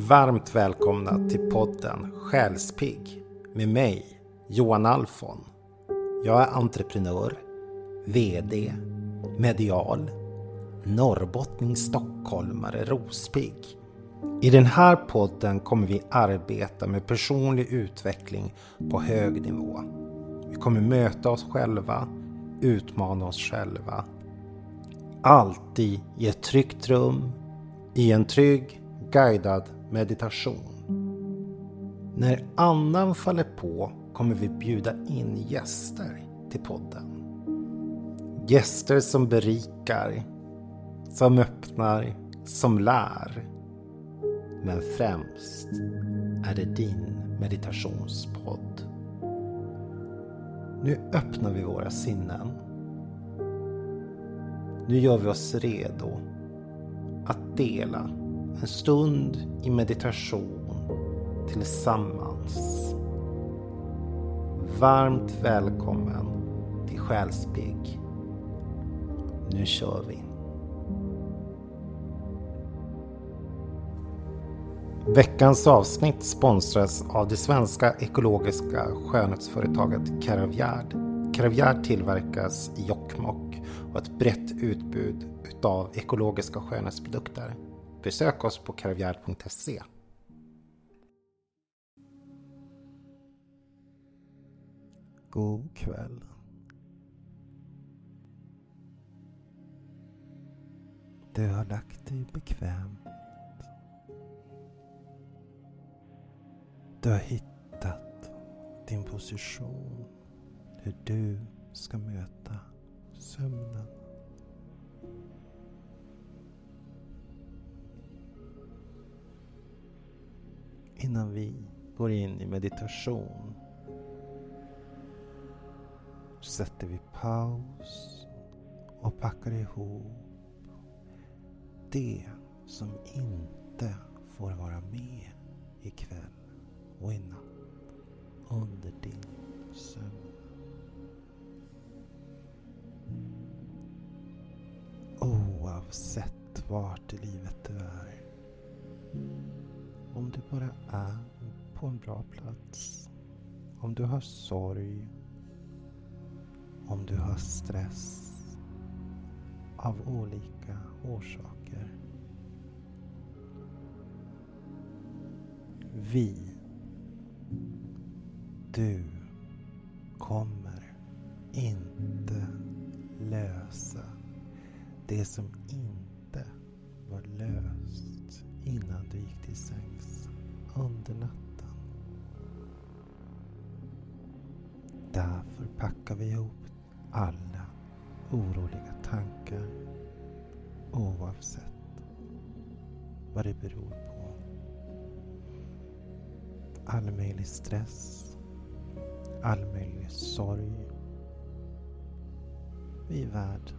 Varmt välkomna till podden Själspigg med mig, Johan Alfon. Jag är entreprenör, VD, medial, norrbottning, stockholmare, rospigg. I den här podden kommer vi arbeta med personlig utveckling på hög nivå. Vi kommer möta oss själva, utmana oss själva. Alltid i ett tryggt rum, i en trygg, guidad meditation. När andan faller på kommer vi bjuda in gäster till podden. Gäster som berikar, som öppnar, som lär. Men främst är det din meditationspodd. Nu öppnar vi våra sinnen. Nu gör vi oss redo att dela en stund i meditation tillsammans. Varmt välkommen till Själsbygg. Nu kör vi. Veckans avsnitt sponsras av det svenska ekologiska skönhetsföretaget Caravgard. Caravgard tillverkas i Jokkmokk och har ett brett utbud utav ekologiska skönhetsprodukter. Besök oss på karavjärd.se. God kväll. Du har lagt dig bekvämt. Du har hittat din position, hur du ska möta sömnen. Innan vi går in i meditation sätter vi paus och packar ihop det som inte får vara med ikväll och i natt under din sömn. Oavsett vart i livet du är om du bara är på en bra plats. Om du har sorg. Om du har stress av olika orsaker. Vi, du, kommer inte lösa det som inte var löst innan du gick till sängs under natten. Därför packar vi ihop alla oroliga tankar oavsett vad det beror på. All möjlig stress, all möjlig sorg. Vi är värd,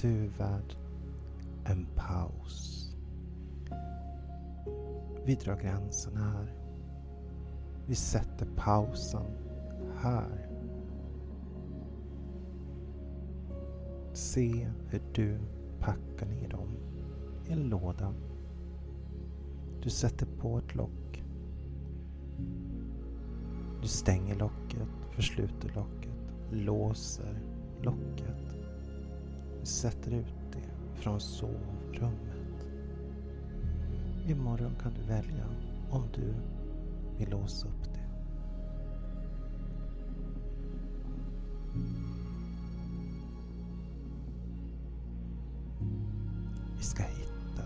du är värd en paus. Vi drar gränsen här. Vi sätter pausen här. Se hur du packar ner dem i en låda. Du sätter på ett lock. Du stänger locket, försluter locket, låser locket. Du sätter ut det från sovrummet. Imorgon kan välja om du vill låsa upp det. Vi ska hitta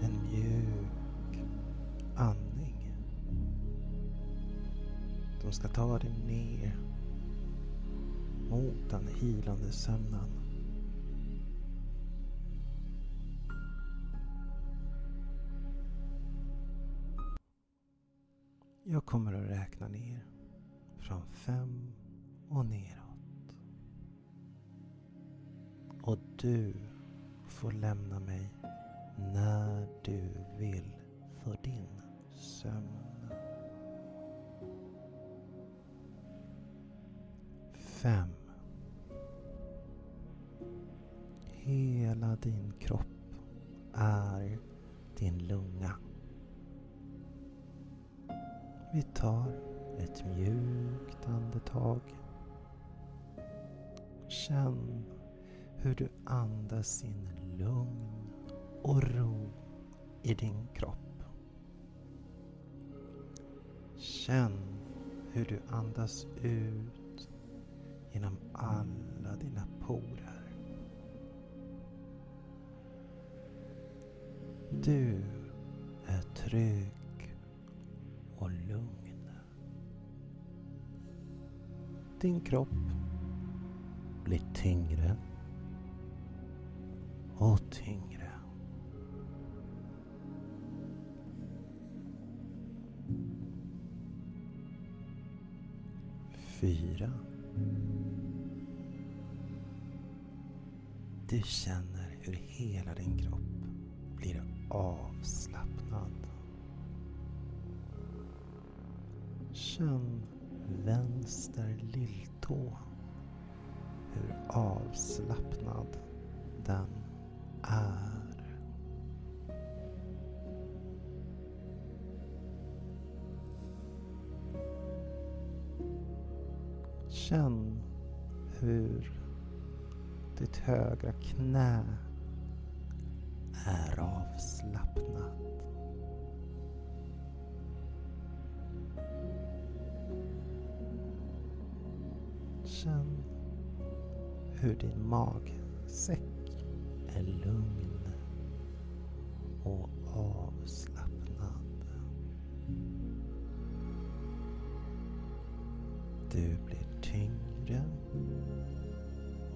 en mjuk andning. De ska ta dig ner mot den hilande sömnen. Jag kommer att räkna ner från fem och neråt. Och du får lämna mig när du vill för din sömn. Fem. Hela din kropp är din lunga. Vi tar ett mjukt andetag. Känn hur du andas in lugn och ro i din kropp. Känn hur du andas ut genom alla dina porer. Du är trygg Din kropp blir tyngre och tyngre. Fyra. Du känner hur hela din kropp blir avslappnad. Känn vänster lilltå. Hur avslappnad den är. Känn hur ditt högra knä är avslappnat. Känn hur din magsäck är lugn och avslappnad. Du blir tyngre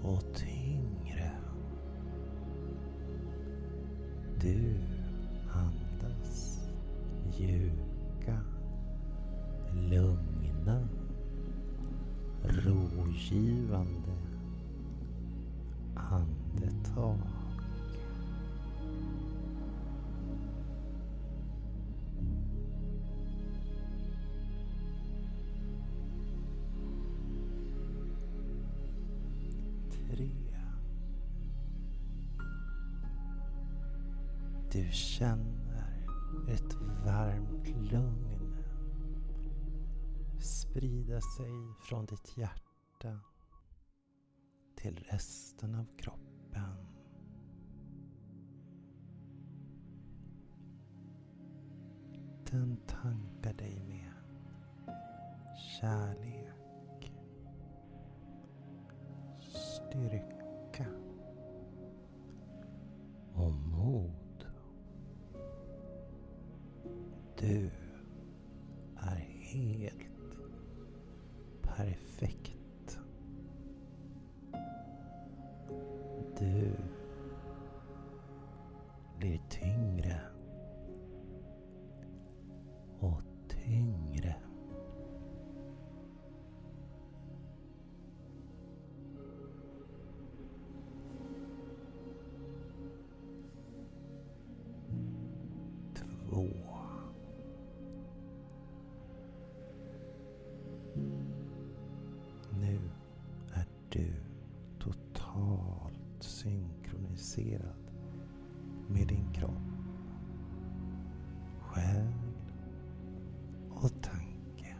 och tyngre. Du Tre. Du känner ett varmt lugn sprida sig från ditt hjärta till resten av kroppen. Den tankar dig med kärlek, du totalt synkroniserad med din kropp, själ och tanke.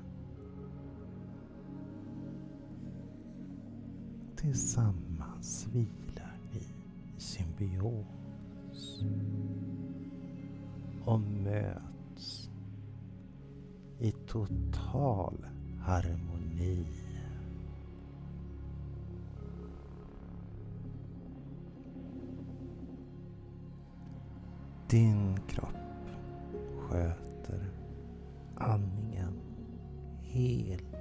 Tillsammans vilar ni i symbios och möts i total harmoni. Din kropp sköter andningen helt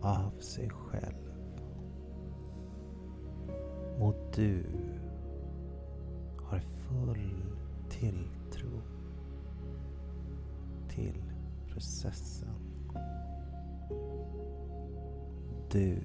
av sig själv. Och du har full tilltro till processen. Du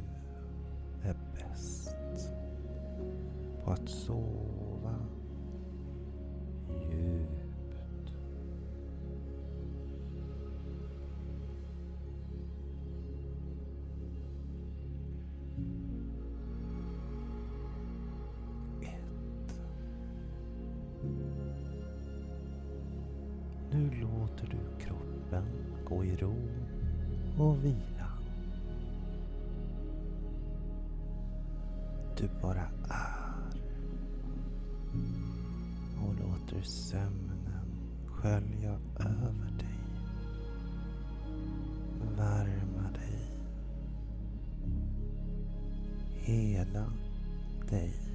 ro och vila. Du bara är och låter sömnen skölja över dig. Värma dig. Hela dig.